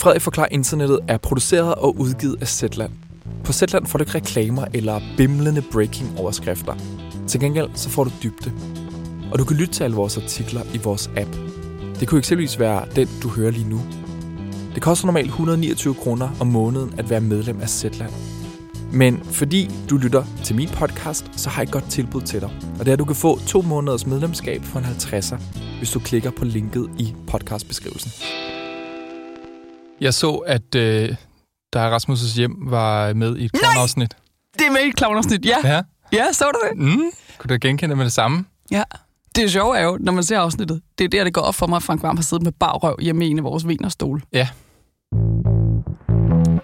Frederik Forklar Internettet er produceret og udgivet af Zetland. På Zetland får du ikke reklamer eller bimlende breaking overskrifter. Til gengæld så får du dybde. Og du kan lytte til alle vores artikler i vores app. Det kunne eksempelvis være den, du hører lige nu. Det koster normalt 129 kroner om måneden at være medlem af Zetland. Men fordi du lytter til min podcast, så har jeg et godt tilbud til dig. Og det er, at du kan få to måneders medlemskab for en 50'er, hvis du klikker på linket i podcastbeskrivelsen. Jeg så, at øh, der Rasmus' hjem var med i et klovnafsnit. Det er med i et klovnafsnit, ja. Ja. Ja, så du det? Mm. Kunne du genkende det med det samme? Ja. Det sjove er jo, når man ser afsnittet, det er der, det går op for mig, at Frank Varm har siddet med bagrøv hjemme i en af vores vinerstol. Ja.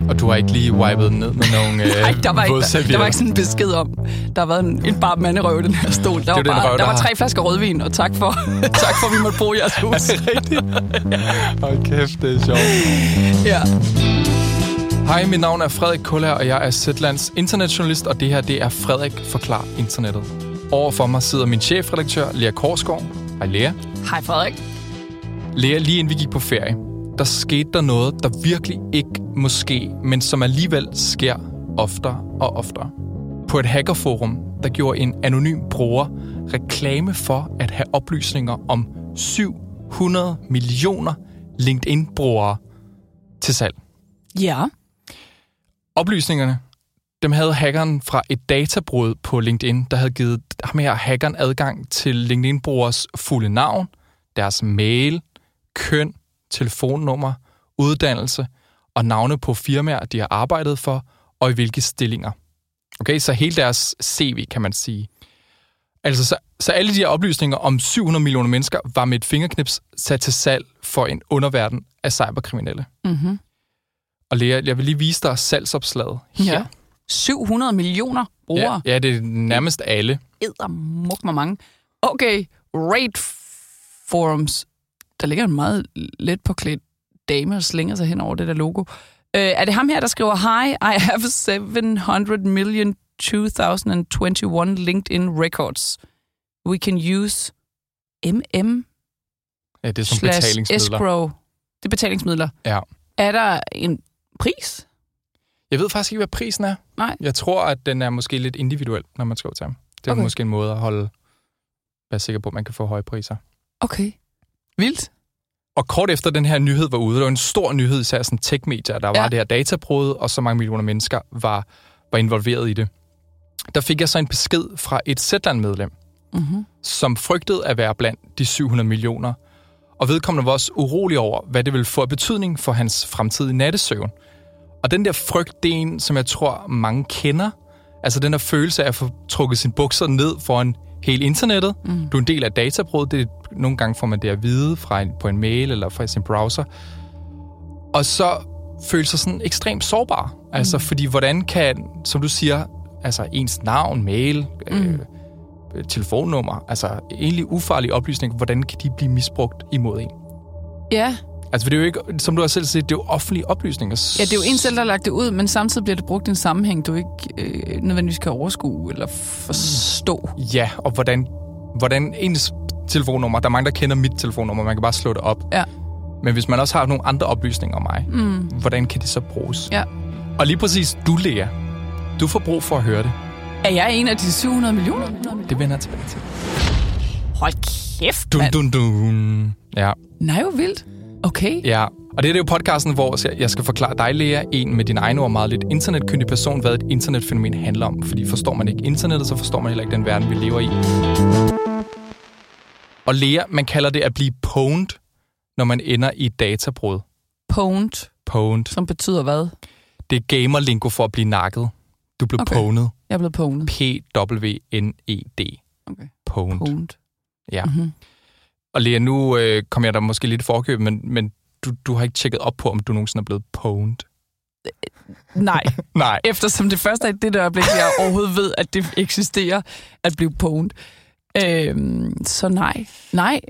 Og du har ikke lige wipet den ned med nogle øh, Nej, der var, ikke, der, var ikke sådan en besked om. Der har været en, en bar manderøv i den her stol. Der, var, bare, røv, der der var tre flasker rødvin, og tak for, tak for at vi måtte i jeres hus. Hold kæft, det er sjovt. ja. Hej, mit navn er Frederik Kuller, og jeg er Zetlands internetjournalist, og det her det er Frederik Forklar Internettet. Overfor mig sidder min chefredaktør, Lea Korsgaard. Hej Lea. Hej Frederik. Lea, lige inden vi gik på ferie, der skete der noget, der virkelig ikke må ske, men som alligevel sker oftere og oftere. På et hackerforum, der gjorde en anonym bruger reklame for at have oplysninger om 700 millioner LinkedIn-brugere til salg. Ja. Oplysningerne, dem havde hackeren fra et databrud på LinkedIn, der havde givet ham her hackeren adgang til LinkedIn-brugers fulde navn, deres mail, køn, telefonnummer, uddannelse og navne på firmaer, de har arbejdet for, og i hvilke stillinger. Okay, så hele deres CV, kan man sige. Altså, så, så alle de her oplysninger om 700 millioner mennesker var med et fingerknips sat til salg for en underverden af cyberkriminelle. Mm-hmm. Og Lea, jeg vil lige vise dig salgsopslaget her. Ja. 700 millioner brugere. Ja, ja, det er nærmest alle. Edder muk mig mange. Okay, Rate Forums. Der ligger en meget let påklædt dame og slinger sig hen over det der logo. Øh, er det ham her, der skriver, Hi, I have 700 million 2021 LinkedIn records. We can use MM Ja, det er som slash betalingsmidler. escrow. Det er betalingsmidler. Ja. Er der en pris? Jeg ved faktisk ikke, hvad prisen er. Nej. Jeg tror, at den er måske lidt individuel, når man skriver til ham. Det er okay. måske en måde at holde, være sikker på, at man kan få høje priser. Okay. Vildt. Og kort efter den her nyhed var ude, der var en stor nyhed, især sådan tech-medier, der var Ja. det her databrud, og så mange millioner mennesker var, var involveret i det. Der fik jeg så en besked fra et Zetland-medlem, Mm-hmm. som frygtede at være blandt de 700 millioner. Og vedkommende var også urolig over, hvad det ville få af betydning for hans fremtidige nattesøvn. Og den der frygt, det er en, som jeg tror, mange kender. Altså den der følelse af at få trukket sine bukser ned foran hele internettet. Mm. Du er en del af databrud. Det nogle gange får man det at vide fra en, på en mail eller fra sin browser. Og så føle sig sådan ekstremt sårbar. Altså, mm. fordi hvordan kan, som du siger, altså ens navn, mail, mm. øh, telefonnummer, altså egentlig ufarlige oplysninger, hvordan kan de blive misbrugt imod en? Ja. Altså, for det er jo ikke, som du har selv sagt, det er jo offentlige oplysninger. Ja, det er jo en selv, der har lagt det ud, men samtidig bliver det brugt i en sammenhæng, du ikke øh, nødvendigvis kan overskue eller forstå. Ja, og hvordan, hvordan ens telefonnummer, der er mange, der kender mit telefonnummer, man kan bare slå det op. Ja. Men hvis man også har nogle andre oplysninger om mig, Mm. hvordan kan det så bruges? Ja. Og lige præcis du, Lea, du får brug for at høre det. Er jeg en af de 700 millioner? Det vender jeg tilbage til. Hold kæft, Dun, mand. dun, dun. Ja, Nej, hvor vildt. Okay. ja. Og det er det jo podcasten, hvor jeg skal forklare dig, Lea, en med din egen ord meget lidt internetkyndig person, hvad et internetfænomen handler om. Fordi forstår man ikke internettet, så forstår man heller ikke den verden, vi lever i. Og Lea, man kalder det at blive pwned, når man ender i et databrud. Pwned, Pwned. som betyder hvad? Det er gamerlingo for at blive nakket. Du blev Okay. pwned. Jeg blevet pwned. P-W-N-E-D. Okay. Pwned. Pwned. Ja. Mm-hmm. Og Lea, nu øh, kom jeg der måske lidt i forkøb, men, men du, du har ikke tjekket op på, om du nogensinde er blevet pwned. Nej, Nej. eftersom det første er det der øjeblik, jeg overhovedet ved, at det eksisterer, at blive pwned. Øhm, så nej. Nej.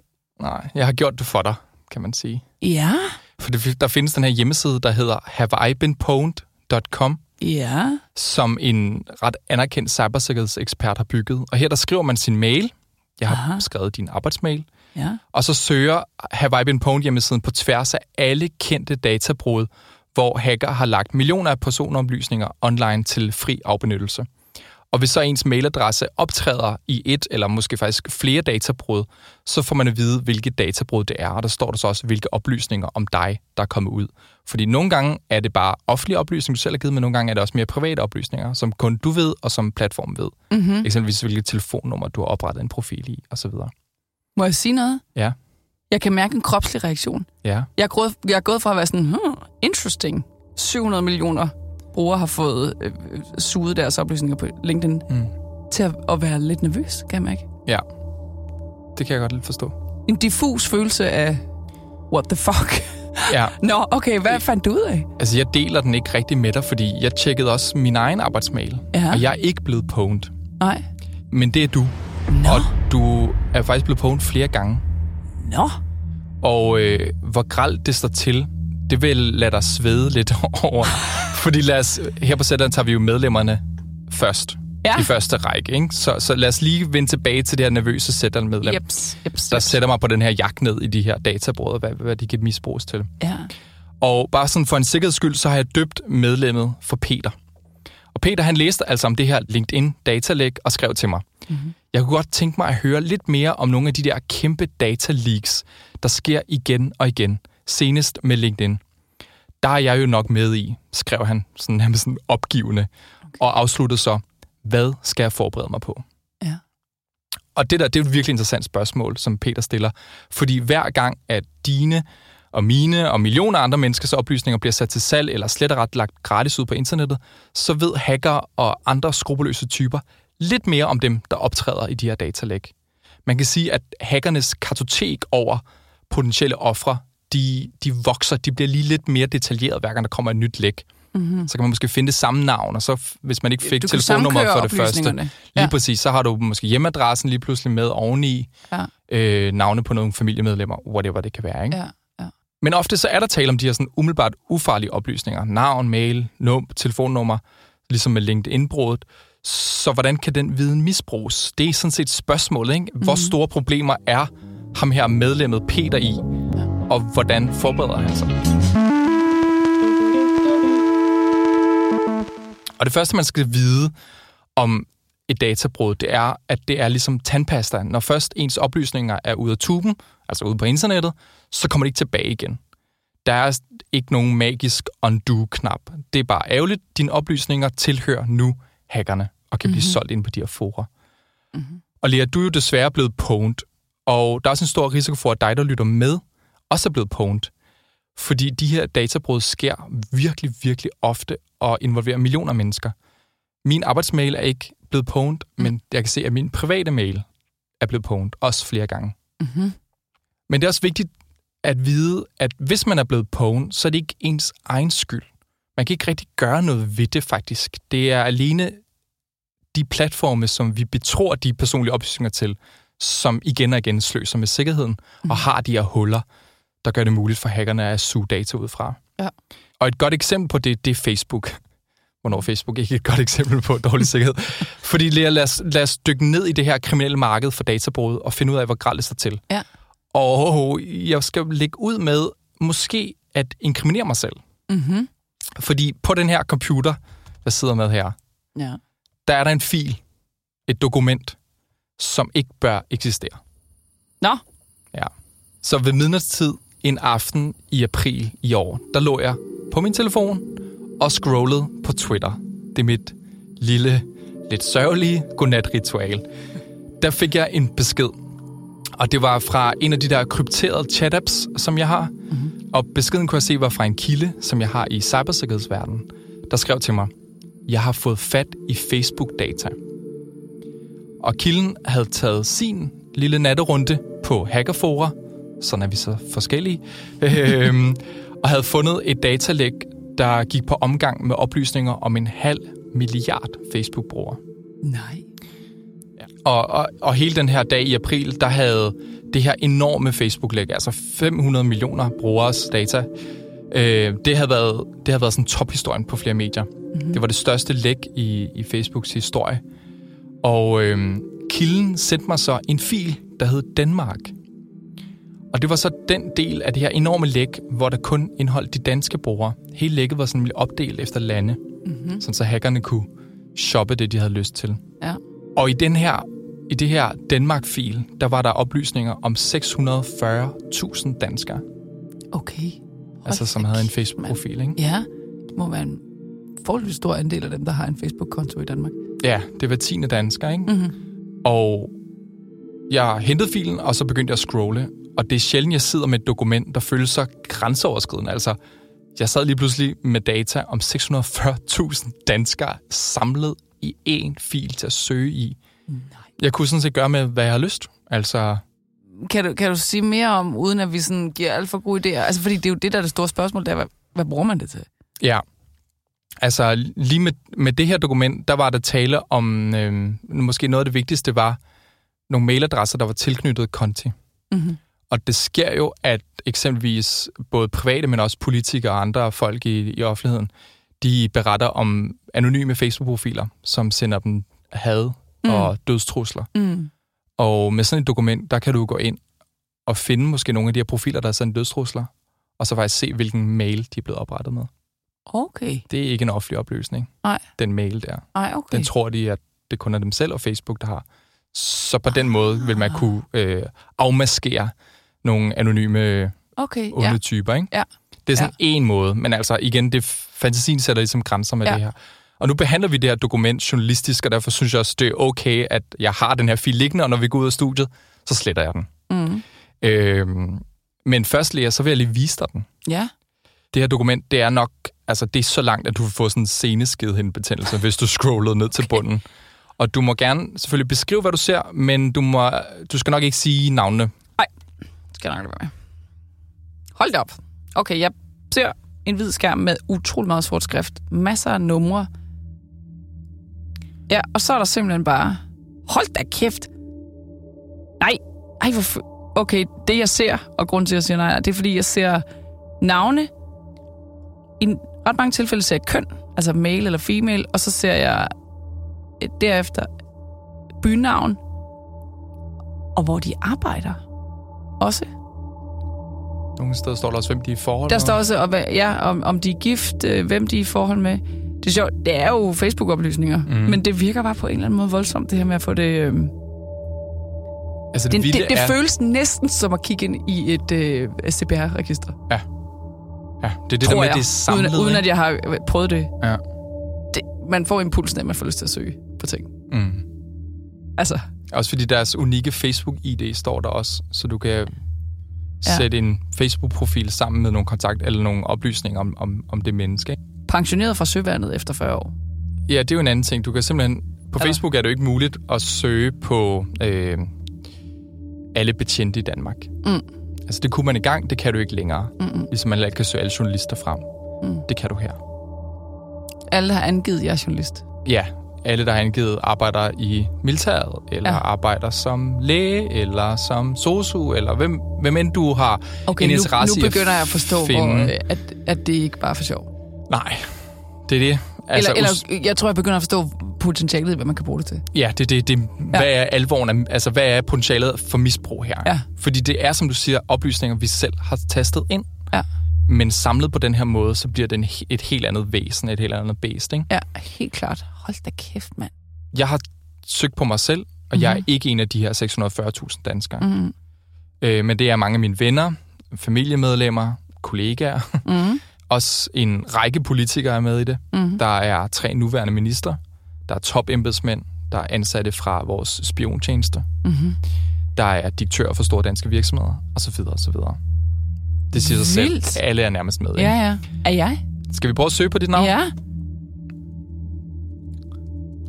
Nej, jeg har gjort det for dig, kan man sige. Ja. For det, der findes den her hjemmeside, der hedder haveibeenpwned.com, Ja. som en ret anerkendt cybersikkerhedsekspert har bygget. Og her der skriver man sin mail. Jeg har. Aha. skrevet din arbejdsmail. Ja. Og så søger Have I Been Pwned hjemmesiden på tværs af alle kendte databrud, hvor hacker har lagt millioner af personoplysninger online til fri afbenyttelse. Og hvis så ens mailadresse optræder i et eller måske faktisk flere databrud, så får man at vide, hvilket databrud det er, og der står der så også, hvilke oplysninger om dig, der er kommet ud. Fordi nogle gange er det bare offentlige oplysninger, du selv har givet, men nogle gange er det også mere private oplysninger, som kun du ved, og som platformen ved. Mm-hmm. Eksempelvis hvilket telefonnummer, du har oprettet en profil i, osv. Må jeg sige noget? Ja. Jeg kan mærke en kropslig reaktion. Ja. Jeg er gået, jeg er gået fra at være sådan, hmm, interesting. 700 millioner brugere har fået øh, suget deres oplysninger på LinkedIn, Mm. til at, at være lidt nervøs, kan jeg mærke. Ja. Det kan jeg godt lidt forstå. En diffus følelse af, what the fuck? Ja. Nå, okay, hvad fandt du ud af? Altså, jeg deler den ikke rigtig med dig, fordi jeg tjekkede også min egen arbejdsmail, Ja. og jeg er ikke blevet pwned. Nej. Men det er du. Nå, Og du er faktisk blevet pwned flere gange. nå. Og øh, hvor gralt det står til, det vil lade dig svede lidt over. Fordi lad os, her på sætteren tager vi jo medlemmerne først. Ja. I første række. Ikke? Så, så lad os lige vende tilbage til det her nervøse sætteren-medlem, Jeps, jeps, der jeps. sætter mig på den her jagt ned i de her databrød, hvad, hvad de kan misbruges til. Ja. Og bare sådan for en sikkerheds skyld, så har jeg døbt medlemmet for Peter. Og Peter, han læste altså om det her LinkedIn-datalæg og skrev til mig. Mm-hmm. Jeg kunne godt tænke mig at høre lidt mere om nogle af de der kæmpe data-leaks, der sker igen og igen, senest med LinkedIn. Der er jeg jo nok med i, skrev han sådan, nærmest sådan opgivende, okay. og afsluttede så, hvad skal jeg forberede mig på? Ja. Og det der, det er et virkelig interessant spørgsmål, som Peter stiller. Fordi hver gang, at dine og mine og millioner andre menneskers oplysninger bliver sat til salg eller slet og ret lagt gratis ud på internettet, så ved hacker og andre skrupelløse typer lidt mere om dem, der optræder i de her datalæg. Man kan sige, at hackernes kartotek over potentielle ofre, de, de vokser, de bliver lige lidt mere detaljeret, hver gang der kommer et nyt læk. Mm-hmm. Så kan man måske finde det samme navn, og så hvis man ikke fik Du kan telefonnummer samkøre for det første, lige Ja. præcis, så har du måske hjemmeadressen lige pludselig med oveni, Ja. øh, navne på nogle familiemedlemmer, whatever det kan være. Ikke? Ja, ja. Men ofte så er der tale om de her sådan umiddelbart ufarlige oplysninger. Navn, mail, num, telefonnummer, ligesom med LinkedIn-indbruddet. Så hvordan kan den viden misbruges? Det er sådan set spørgsmålet, ikke? Hvor Mhm. store problemer er ham her medlemmet Peter i? Og hvordan forbereder han sig? Og det første, man skal vide om et databrud, det er, at det er ligesom tandpasta. Når først ens oplysninger er ude af tuben, altså ude på internettet, så kommer de ikke tilbage igen. Der er ikke nogen magisk undo-knap. Det er bare ærgerligt. Dine oplysninger tilhører nu hackerne og kan mm-hmm. blive solgt ind på de her forer. Mm-hmm. Og Lea, du er jo desværre blevet pwned, og der er også en stor risiko for, at dig, der lytter med, også er blevet pwned. Fordi de her databrud sker virkelig, virkelig ofte og involverer millioner af mennesker. Min arbejdsmail er ikke blevet pwned, mm. men jeg kan se, at min private mail er blevet pwned, også flere gange. Mm-hmm. Men det er også vigtigt at vide, at hvis man er blevet pwned, så er det ikke ens egen skyld. Man kan ikke rigtig gøre noget ved det, faktisk. Det er alene de platforme, som vi betror de personlige oplysninger til, som igen og igen sløser med sikkerheden, mm. og har de her huller, der gør det muligt for hackerne at suge data ud fra. Ja. Og et godt eksempel på det, det er Facebook. Hvornår Facebook ikke er et godt eksempel på dårlig sikkerhed. Fordi lad os, lad os dykke ned i det her kriminelle marked for databrud og finde ud af, hvor gralt det står til. Ja. Og jeg skal lægge ud med måske at inkriminere mig selv. Mm-hmm. Fordi på den her computer, jeg sidder med her, Ja. Der er der en fil, et dokument, som ikke bør eksistere. Nå, Ja. Så ved midnatstid en aften i april i år, der lå jeg på min telefon og scrollede på Twitter. Det er mit lille, lidt sørgelige godnatritual. Der fik jeg en besked, og det var fra en af de der krypterede chat-apps, som jeg har. Mm-hmm. Og beskeden kunne jeg se var fra en kilde, som jeg har i cybersikkerhedsverdenen, der skrev til mig, jeg har fået fat i Facebook-data. Og kilden havde taget sin lille natterunde på hackerfora, sådan er vi så forskellige, øhm, og havde fundet et datalæg, der gik på omgang med oplysninger om en halv milliard Facebook-brugere. nej. Og, og, og hele den her dag i april, der havde det her enorme Facebook-læg, altså 500 millioner brugeres data, øh, det havde været, det havde været sådan tophistorien på flere medier. Mm-hmm. Det var det største læg i, i Facebooks historie. Og øh, kilden sendte mig så en fil, der hed Danmark. Og det var så den del af det her enorme læk, hvor der kun indholdt de danske brugere. Hele lækket var sådan opdelt efter lande, mm-hmm. sådan så hackerne kunne shoppe det, de havde lyst til. Ja. Og i den her i det her Danmark-fil, der var der oplysninger om 640.000 danskere, Okay. Altså som havde en Facebook-profil, ikke? Ja, det må være en forholdsvis stor andel af dem, der har en Facebook-konto i Danmark. Ja, det var 10. danskere, ikke? Mm-hmm. Og jeg hentede filen, og så begyndte jeg at scrolle. Og det er sjældent, jeg sidder med et dokument, der føles så grænseoverskridende. Altså, jeg sad lige pludselig med data om 640.000 danskere samlet i én fil til at søge i. Nej. Jeg kunne sådan set gøre med, hvad jeg har lyst. Altså, Kan du, kan du sige mere om, uden at vi sådan giver alt for gode idéer? Altså, fordi det er jo det, der er det store spørgsmål, det er, hvad, hvad bruger man det til? ja. Altså, lige med, med det her dokument, der var der tale om, øh, måske noget af det vigtigste var, nogle mailadresser, der var tilknyttet konti. Mm-hmm. Og det sker jo, at eksempelvis både private, men også politikere og andre folk i, i offentligheden, de beretter om anonyme Facebook-profiler, som sender dem had Mm. og dødstrusler. Mm. Og med sådan et dokument, der kan du gå ind og finde måske nogle af de her profiler, der er sendt dødstrusler, og så faktisk se, hvilken mail de er blevet oprettet med. Okay. Det er ikke en offentlig opløsning, Nej. den mail der. Ej, okay. Den tror de, at det kun er dem selv og Facebook, der har. Så på den måde vil man kunne øh, afmaskere nogle anonyme Okay, onde ja. typer, ikke? Ja. Det er sådan ja. en måde, men altså igen, det fantasien sætter ligesom grænser med Ja. det her. Og nu behandler vi det her dokument journalistisk, og derfor synes jeg også, det er okay, at jeg har den her fil liggende, og når vi går ud af studiet, så sletter jeg den. Mm. Øhm, men først, Lea, så vil jeg lige vise dig den. Ja. Det her dokument, det er nok, altså det er så langt, at du vil få sådan en seneskedhindebetændelse, hvis du scrollede ned til bunden. Og du må gerne selvfølgelig beskrive, hvad du ser, men du, må, du skal nok ikke sige navnene. Skal jeg nok være med. Hold da op. Okay, jeg ser en hvid skærm med utrolig meget sort skrift. Masser af numre. Ja, og så er der simpelthen bare... Hold da kæft! Nej, ej, hvor... f- Okay, det jeg ser, og grund til, at jeg siger nej, det er, fordi jeg ser navne. I ret mange tilfælde ser jeg køn, altså male eller female, og så ser jeg øh, derefter bynavn, og hvor de arbejder. Også. Nogle steder står der også, hvem de er i forhold Der med. står også, og hvad, ja, om, om de er gift, øh, hvem de er i forhold med. Det er sjovt, det er jo Facebook-oplysninger, mm. men det virker bare på en eller anden måde voldsomt, det her med at få det... Øh, altså, det, det, det, det er, føles næsten som at kigge ind i et øh, CPR-register, Ja, det er det der tror med, jeg, det er samlet. uden, uden at jeg har øh, prøvet det. Ja. det. Man får impulsen af, at man får lyst til at søge på ting. Mm. Altså, Også fordi deres unikke Facebook-ID står der også, så du kan Ja. sætte en Facebook-profil sammen med nogle kontakt eller nogle oplysninger om, om, om det menneske. ikke? Pensioneret fra søværnet efter 40 år. Ja, det er jo en anden ting. Du kan simpelthen... På. Facebook er det jo ikke muligt at søge på øh, alle betjente i Danmark. Mm. Altså, det kunne man i gang, det kan du ikke længere. Mm-mm. Ligesom man kan søge alle journalister frem. Mm. Det kan du her. Alle har angivet, jeg er journalist. Ja, alle, der har angivet, arbejder i militæret, eller Ja. arbejder som læge, eller som sosu, eller hvem, hvem end du har Okay, en nu, interesse nu i at begynder jeg at forstå, hvor, finde. øh, at, at det ikke bare er for sjov. Nej, det er det. Altså, eller, eller jeg tror, jeg begynder at forstå potentialet i, hvad man kan bruge det til. Ja, det er det. det hvad er alvoren altså hvad er potentialet for misbrug her? Ja. Fordi det er, som du siger, oplysninger, vi selv har tastet ind. Ja. Men samlet på den her måde, så bliver det en, et helt andet væsen, et helt andet bæst. Ikke? Ja, helt klart. Hold da kæft, mand. Jeg har søgt på mig selv, og mm-hmm. jeg er Mhm. ikke en af de her 640.000 danskere. Mm. Mm. Øh, men det er mange af mine venner, familiemedlemmer, kollegaer. Mm. Også en række politikere er med i det. Mm. Der er tre nuværende minister. Der er topembedsmænd, der er ansatte fra vores spiontjeneste. Mm. Der er direktører for store danske virksomheder, og så videre, og så videre. Det siger sig selv. Alle er nærmest med. Ikke? Ja, ja. Er jeg? Skal vi prøve at søge på dit navn? Ja.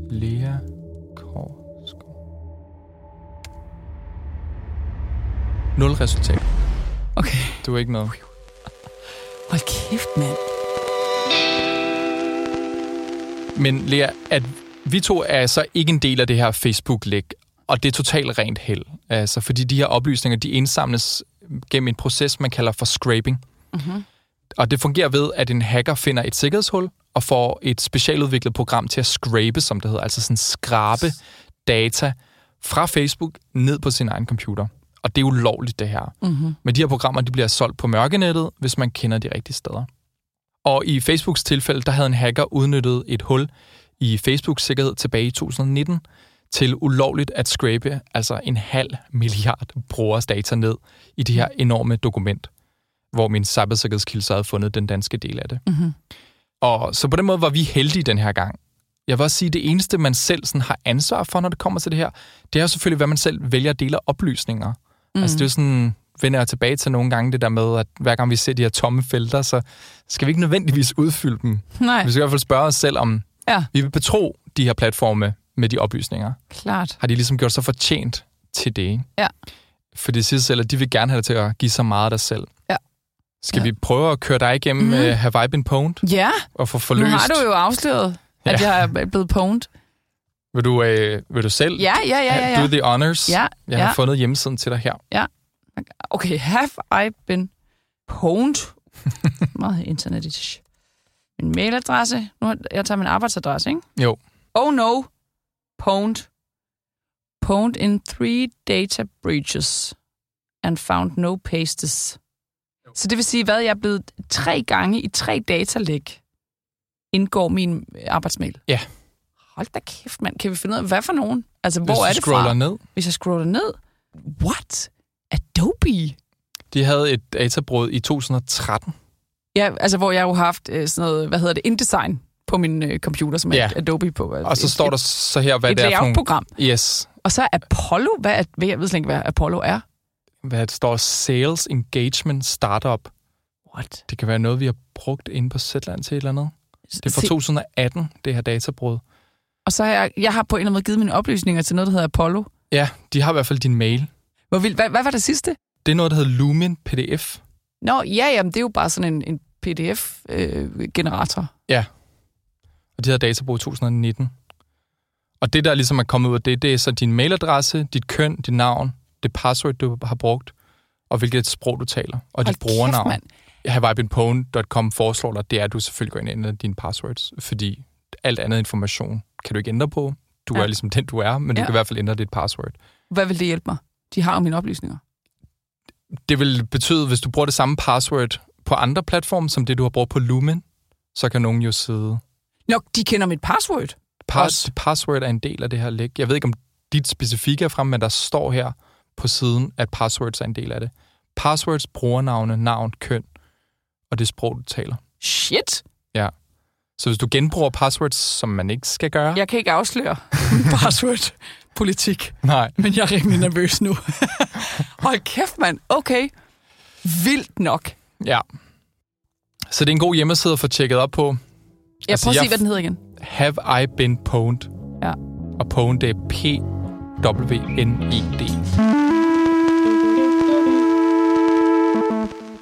Lea Korsgaard. Nul resultat. Okay. Du er ikke noget. Hold kæft, mand. Men Lea, at vi to er så ikke en del af det her Facebook-læg, og det er totalt rent held. Altså, fordi de her oplysninger, de indsamles gennem en proces, man kalder for scraping. Mm-hmm. Og det fungerer ved, at en hacker finder et sikkerhedshul og får et specialudviklet program til at scrape, som det hedder, altså sådan skrabe data fra Facebook ned på sin egen computer. Og det er ulovligt, det her. Mm-hmm. Men de her programmer, de bliver solgt på mørkenettet, hvis man kender de rigtige steder. Og i Facebooks tilfælde, der havde en hacker udnyttet et hul i Facebooks sikkerhed tilbage i 2019 til ulovligt at scrape altså en halv milliard brugers data ned i det her enorme dokument, hvor min cybersikkerhedskilde havde fundet den danske del af det. Mm-hmm. Og så på den måde var vi heldige den her gang. Jeg vil også sige, at det eneste, man selv sådan har ansvar for, når det kommer til det her, det er jo selvfølgelig, hvad man selv vælger at dele oplysninger. Mm. Altså det er sådan, vender jeg tilbage til nogle gange det der med, at hver gang vi ser de her tomme felter, så skal vi ikke nødvendigvis udfylde dem. Nej, Vi skal i hvert fald spørge os selv, om Ja. vi vil betro de her platforme med de oplysninger. klart. Har de ligesom gjort sig fortjent til det, ikke? Ja. For de siger selv, at de vil gerne have dig til at give så meget af dig selv. Ja. Skal Ja. vi prøve at køre dig igennem mm. uh, Have I Been Pwned Ja, og få nu forløst? har du jo afsløret, at Ja. jeg er blevet pwned. Vil du, øh, vil du selv Ja, ja, ja, ja. do ja. the honors? Ja, Jeg har ja. fundet hjemmesiden til dig her. Okay, have I been pwned? Meget internetish. Min mailadresse. Nu har jeg tager min arbejdsadresse, ikke? Jo. Oh no. Pwned. Pwned in three data breaches and found no pastes. Så det vil sige, hvad jeg er blevet tre gange i tre datalæg indgår min arbejdsmail. Ja. Hold da kæft, mand. Kan vi finde ud af, hvad for nogen? Altså, Hvis hvor er det fra? ned. Hvis jeg scroller ned. What? Adobe? De havde et databrud i 2013. Ja, altså hvor jeg jo har haft øh, sådan noget, hvad hedder det, InDesign på min øh, computer, som er Ja. Adobe på. Altså, Og så et, står der så her, hvad et det er for nogle... layout-program. Yes. Og så Apollo, hvad er, hvad- jeg ved slet ikke, hvad Apollo er. Hvad det står Sales Engagement Startup. What? Det kan være noget, vi har brugt inde på Zetland til et eller andet. Det er fra Se- 2018, det her databrud. Og så har jeg, jeg har på en eller anden måde givet mine oplysninger til noget, der hedder Apollo. Ja, de har i hvert fald din mail. Hvor vildt. Hvad, hvad var det sidste? Det er noget, der hedder Lumin PDF. Nå, ja, jamen, det er jo bare sådan en, en PDF-generator. Og de havde databrud i 2019. Og det, der ligesom er kommet ud af det, det er så din mailadresse, dit køn, dit navn, det password, du har brugt, og hvilket sprog du taler, og dit brugernavn. HaveIBeenPwned.com foreslår dig, det er, at du selvfølgelig går ind og dine passwords, fordi alt andet information kan du ikke ændre på. Du Ja. er ligesom den, du er, men du Ja. kan i hvert fald ændre dit password. Hvad vil det hjælpe mig? De har jo mine oplysninger. Det vil betyde, hvis du bruger det samme password på andre platforme, som det, du har brugt på Lumen, så kan nogen jo sidde. Nå, de kender mit password. Pass, Også. password er en del af det her læg. Jeg ved ikke, om dit specifikke er frem, men der står her på siden, at passwords er en del af det. Passwords, brugernavne, navn, køn og det sprog, du taler. Shit. Så hvis du genbruger passwords, som man ikke skal gøre, Jeg kan ikke afsløre password-politik. nej, Men jeg er rimelig nervøs nu. Hold kæft, mand. Okay. Vildt nok. Ja. Så det er en god hjemmeside at få tjekket op på. Jeg Altså, prøver at jeg se, hvad den hedder igen. Have I been pwned? Ja. Og pwned, det er P-W-N-E-D.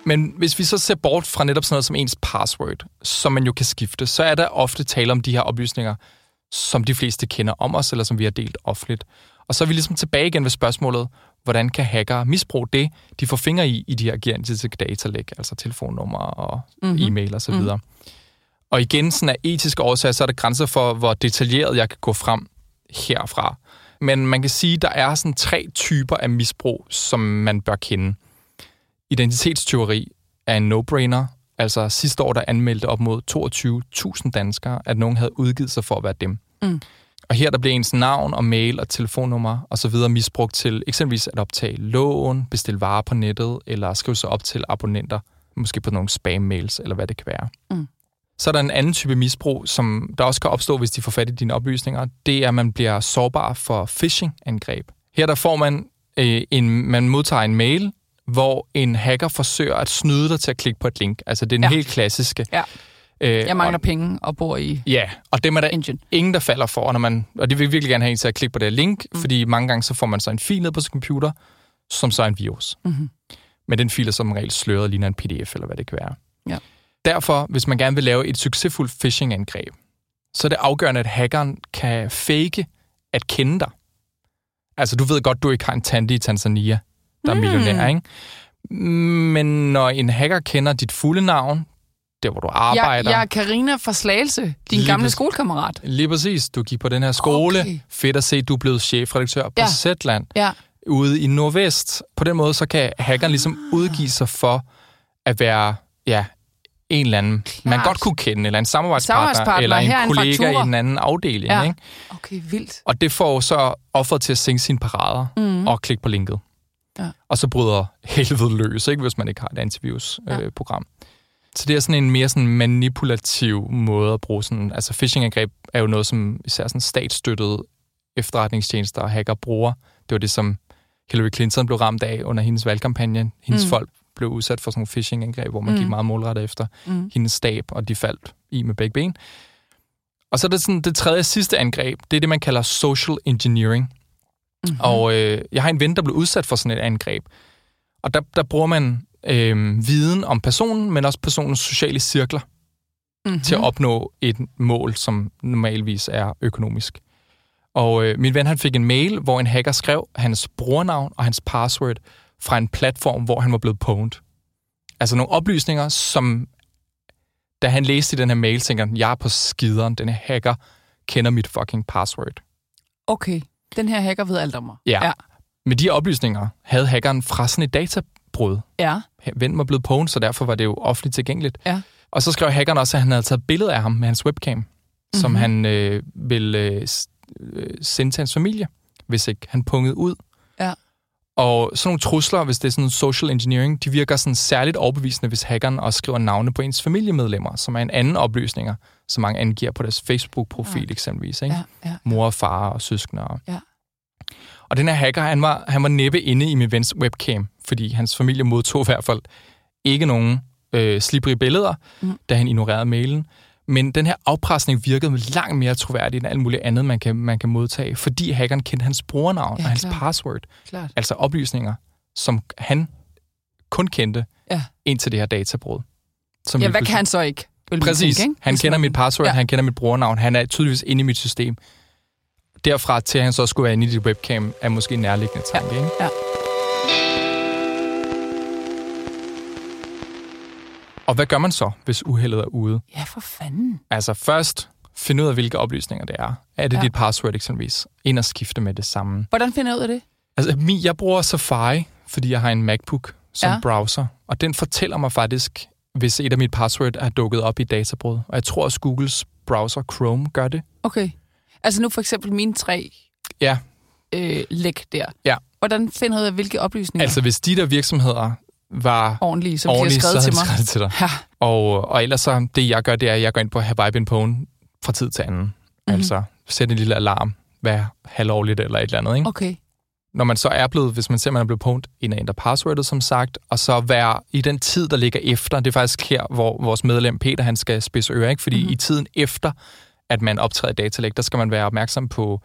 Men hvis vi så ser bort fra netop sådan noget som ens password, som man jo kan skifte, så er der ofte tale om de her oplysninger, som de fleste kender om os, eller som vi har delt offentligt. Og så er vi ligesom tilbage igen ved spørgsmålet, hvordan kan hackere misbruge det, de får fingre i, i de her gigantiske datalæg, altså telefonnummer og Mhm. mm-hmm. e-mail og så videre. Og igen, sådan af etiske årsager, så er der grænser for, hvor detaljeret jeg kan gå frem herfra. Men man kan sige, at der er sådan tre typer af misbrug, som man bør kende. Identitetstyveri er en no-brainer. Altså sidste år, der anmeldte op mod 22.000 danskere, at nogen havde udgivet sig for at være dem. Mm. Og her der bliver ens navn og mail og telefonnummer og så videre misbrugt til eksempelvis at optage lån, bestille varer på nettet eller skrive sig op til abonnenter, måske på nogle spam-mails eller hvad det kan være. Mm. Så er der en anden type misbrug, som der også kan opstå, hvis de får fat i dine oplysninger. Det er, at man bliver sårbar for phishing-angreb. Her der får man øh, en, man modtager en mail, hvor en hacker forsøger at snyde dig til at klikke på et link. Altså det er den Ja. helt klassiske. Ja. Øh, Jeg mangler og, penge og bor i Ja, og dem er der Engine. ingen, der falder for, når man, og de vil virkelig gerne have en til at klikke på det link, mm. fordi mange gange så får man så en fil ned på sin computer, som så er en virus. Mhm. Men den fil er som regel sløret ligner en pdf, eller hvad det kan være. Ja. Derfor, hvis man gerne vil lave et succesfuldt phishing-angreb, så er det afgørende, at hackeren kan fake at kende dig. Altså, du ved godt, du ikke har en tante i Tanzania, der er Mm. millionær, ikke? Men når en hacker kender dit fulde navn, der hvor du arbejder... Jeg, jeg er Karina fra Slagelse, din Lige gamle skolekammerat. Lige præcis. Du gik på den her skole. Okay. Fedt at se, du er blevet chefredaktør på Ja. Zetland. Ja. ude i Nordvest. På den måde, så kan hackeren ligesom udgive sig for at være, ja, en eller anden, Klart. man godt kunne kende, eller en samarbejdspartner, Samarbejdspartner, eller en er kollega i en anden afdeling. Ja. Ikke? Okay, vildt. Og det får så offeret til at sænke sine parader mm. og klikke på linket. Ja. Og så bryder helvede løs, ikke, hvis man ikke har et antivirus-program. Ja. Øh, program. så det er sådan en mere sådan manipulativ måde at bruge sådan... Altså phishing-angreb er jo noget, som især sådan statsstøttede efterretningstjenester og hacker bruger. Det var det, som Hillary Clinton blev ramt af under hendes valgkampagne. Hendes Mm. folk blev udsat for sådan nogle phishing-angreb, hvor man mm. gik meget målrettet efter Mm. hendes stab, og de faldt i med begge ben. Og så er det sådan det tredje og sidste angreb, det er det, man kalder social engineering. Mm-hmm. Og øh, jeg har en ven, der blev udsat for sådan et angreb. Og der, der bruger man øh, viden om personen, men også personens sociale cirkler mm-hmm. til at opnå et mål, som normalvis er økonomisk. Og øh, min ven han fik en mail, hvor en hacker skrev hans brugernavn og hans password fra en platform, hvor han var blevet pwned. Altså nogle oplysninger, som da han læste i den her mail, tænker han, jeg er på skideren, den her hacker kender mit fucking password. Okay, den her hacker ved alt om mig. Ja. Ja. Med de oplysninger havde hackeren fra sådan et databrud. Ja. Vennen var blevet pwned, så derfor var det jo offentligt tilgængeligt. Ja. Og så skrev hackeren også, at han havde taget billeder af ham med hans webcam, mm-hmm. som Mhm. han øh, ville øh, øh, sende til hans familie, hvis ikke han pungede ud. Og sådan nogle trusler, hvis det er sådan social engineering, de virker sådan særligt overbevisende, hvis hackeren også skriver navne på ens familiemedlemmer, som er en anden oplysninger, som mange angiver på deres Facebook-profil Ja. eksempelvis. Ikke? Ja, ja. Mor og far og søskende. Og, Ja. og den her hacker, han var, han var næppe inde i min vens webcam, fordi hans familie modtog i hvert fald ikke nogen øh, slibrige billeder, mm. da han ignorerede mailen. Men den her afpresning virkede langt mere troværdig end alt muligt andet, man kan, man kan modtage, fordi hackeren kendte hans brugernavn Ja, og hans klart. password. Klart. Altså oplysninger, som han kun kendte Ja. indtil det her databrud. Som Ja, hvad pludselig- kan han så ikke? Vil Præcis. Tænke, ikke? Han Hvis kender mit password, Ja. ja. han kender mit brugernavn. Han er tydeligvis inde i mit system. Derfra til, at han så skulle være inde i dit webcam, er måske en nærliggende tanke, ikke? Ja. Og hvad gør man så, hvis uheldet er ude? Ja, for fanden. Altså først, finde ud af, hvilke oplysninger det er. Er det Ja. dit password eksempelvis? Ind og skifte med det samme. Hvordan finder jeg ud af det? Altså, jeg bruger Safari, fordi jeg har en MacBook som Ja. browser, og den fortæller mig faktisk, hvis et af mit password er dukket op i databrud. Og jeg tror også, Googles browser Chrome gør det. Okay. Altså nu for eksempel mine tre Ja, øh, læk der. Ja. Hvordan finder jeg ud af, hvilke oplysninger altså hvis de der virksomheder var ordentlige, som ordentlige, de har skrevet så til mig? skrevet til dig. Ja. Og, og ellers så, det jeg gør, det er, at jeg går ind på Have I Been Pwned fra tid til anden. Mhm. Mm-hmm. Altså sætte en lille alarm hver halvårligt eller et eller andet. Ikke? Okay. Når man så er blevet, hvis man ser, man er blevet pwned, ind og ændre passwordet, som sagt, og så være i den tid, der ligger efter. Det er faktisk her, hvor vores medlem Peter, han skal spidse ører, ikke? Fordi Mhm. mm-hmm. i tiden efter, at man optræder i datalæg, der skal man være opmærksom på,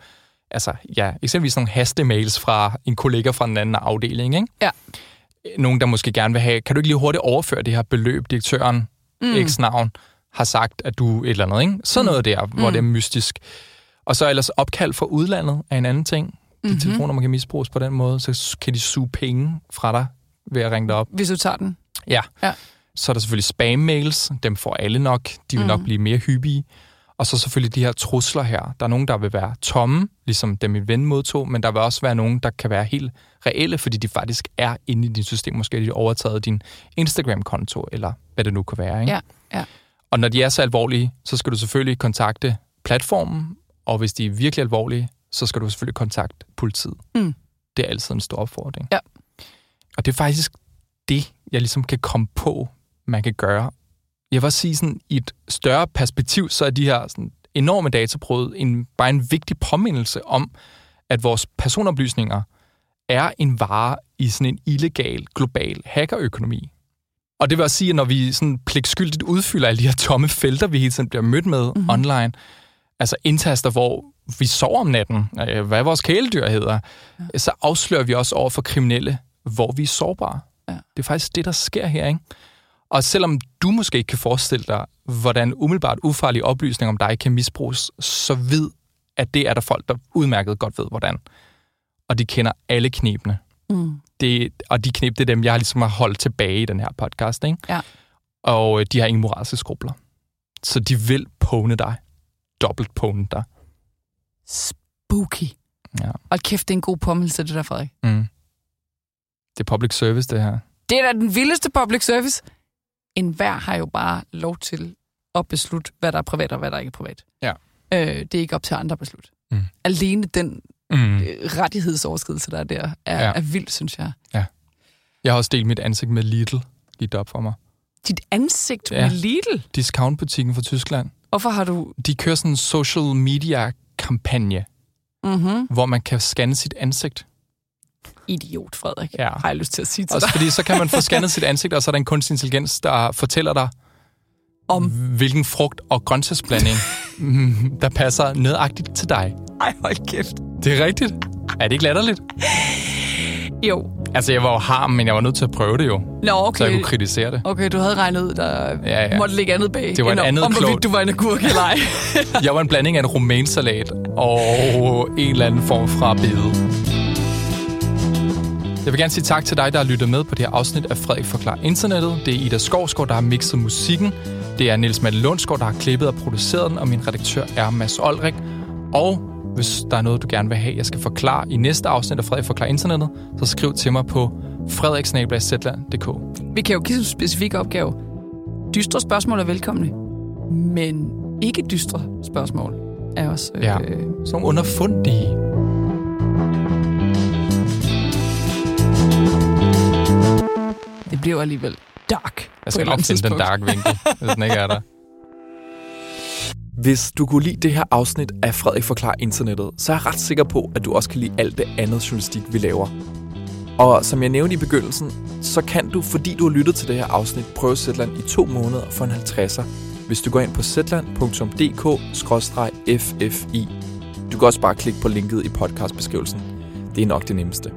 altså, ja, eksempelvis nogle hastemails fra en kollega fra en anden afdeling, ikke? Ja. Nogen, der måske gerne vil have, kan du ikke lige hurtigt overføre det her beløb, direktøren mm. X navn har sagt, at du et eller andet, ikke? Sådan noget der, hvor Mm. det er mystisk. Og så ellers opkald fra udlandet er en anden ting. De Mhm. mm-hmm. telefoner, man kan misbruges på den måde, så kan de suge penge fra dig ved at ringe dig op. Hvis du tager den. Ja. Ja. Så er der selvfølgelig spam-mails, dem får alle nok. De vil mm. nok blive mere hyppige. Og så selvfølgelig de her trusler her. Der er nogen, der vil være tomme, ligesom dem min ven modtog, men der vil også være nogen, der kan være helt reelle, fordi de faktisk er inde i dit system. Måske har de overtaget din Instagram-konto, eller hvad det nu kan være. Ikke? Ja, ja. Og når de er så alvorlige, så skal du selvfølgelig kontakte platformen, og hvis de er virkelig alvorlige, så skal du selvfølgelig kontakte politiet. Mm. Det er altid en stor opfordring. Ja. Og det er faktisk det, jeg ligesom kan komme på, man kan gøre. Jeg vil også sige, sådan, i et større perspektiv, så er de her sådan, enorme databrud en, bare en vigtig påmindelse om, at vores personoplysninger er en vare i sådan en illegal, global hackerøkonomi. Og det vil også sige, at når vi sådan pligtskyldigt udfylder alle de her tomme felter, vi hele tiden bliver mødt med Mhm. mm-hmm. online, altså indtaster, hvor vi sover om natten, øh, hvad vores kæledyr hedder, ja. så afslører vi også over for kriminelle, hvor vi er sårbare. Ja. Det er faktisk det, der sker her, ikke? Og selvom du måske ikke kan forestille dig, hvordan umiddelbart ufarlige oplysninger om dig kan misbruges, så ved, at det er der folk, der udmærket godt ved, hvordan. Og de kender alle knepene. Mm. Det, og de knep, det er dem, jeg ligesom har holdt tilbage i den her podcast. Ikke? Ja. Og øh, de har ingen moralske skrubler. Så de vil pone dig. Dobbelt pone dig. Spooky. Ja. Og kæft, det er en god påmindelse, det der, Frederik. Mm. Det er public service, det her. Det er da den vildeste public service. En hver har jo bare lov til at beslutte, hvad der er privat og hvad der ikke er privat. Ja. Øh, det er ikke op til andre at beslutte. Mm. Alene den Mm. øh, rettighedsoverskridelse, der er der, er, Ja. ja. er vildt, synes jeg. Jeg har også delt mit ansigt med Lidl lige op for mig. Dit ansigt Ja. ja. med Lidl. Discountbutikken fra Tyskland. Hvorfor har du... De kører sådan en social media kampagne, Mm-hmm. hvor man kan scanne sit ansigt. Idiot, Frederik, Ja. har jeg lyst til at sige til Også dig. fordi så kan man få scannet sit ansigt, og så er der en kunstig intelligens, der fortæller dig, Om... hvilken frugt- og grøntsagsblanding, der passer nødagtigt til dig. Ej, hold kæft. Det er rigtigt. Er det ikke latterligt? Jo. Altså, jeg var jo harm, men jeg var nødt til at prøve det jo, Nå, så jeg okay. kunne kritisere det. Okay, du havde regnet ud, der Ja, ja. måtte ligge andet bag. Det var om- andet om, hvorvidt du var en agurk eller ej. Jeg var en blanding af en romansalat og en eller anden form fra bede. Jeg vil gerne sige tak til dig, der har lyttet med på det her afsnit af Frederik Forklar Internettet. Det er Ida Skovsgaard, der har mixet musikken. Det er Niels Malte Lundsgaard, der har klippet og produceret den, og min redaktør er Mads Olrik. Og hvis der er noget, du gerne vil have, jeg skal forklare i næste afsnit af Frederik Forklar Internettet, så skriv til mig på frederiksnabelagszetland.dk. Vi kan jo give en specifik opgave. Dystre spørgsmål er velkomne, men ikke dystre spørgsmål er også... Ja. Øh, Sådan nogle underfundige. Det bliver alligevel dark. Jeg skal nok finde den dark vinkel, hvis den ikke er der. Hvis du kunne lide det her afsnit af Frederik Forklar Internettet, så er jeg ret sikker på, at du også kan lide alt det andet journalistik, vi laver. Og som jeg nævnte i begyndelsen, så kan du, fordi du har lyttet til det her afsnit, prøve Zetland i to måneder for en 50'er, hvis du går ind på zetland.dk-ffi. Du kan også bare klikke på linket i podcastbeskrivelsen. Det er nok det nemmeste.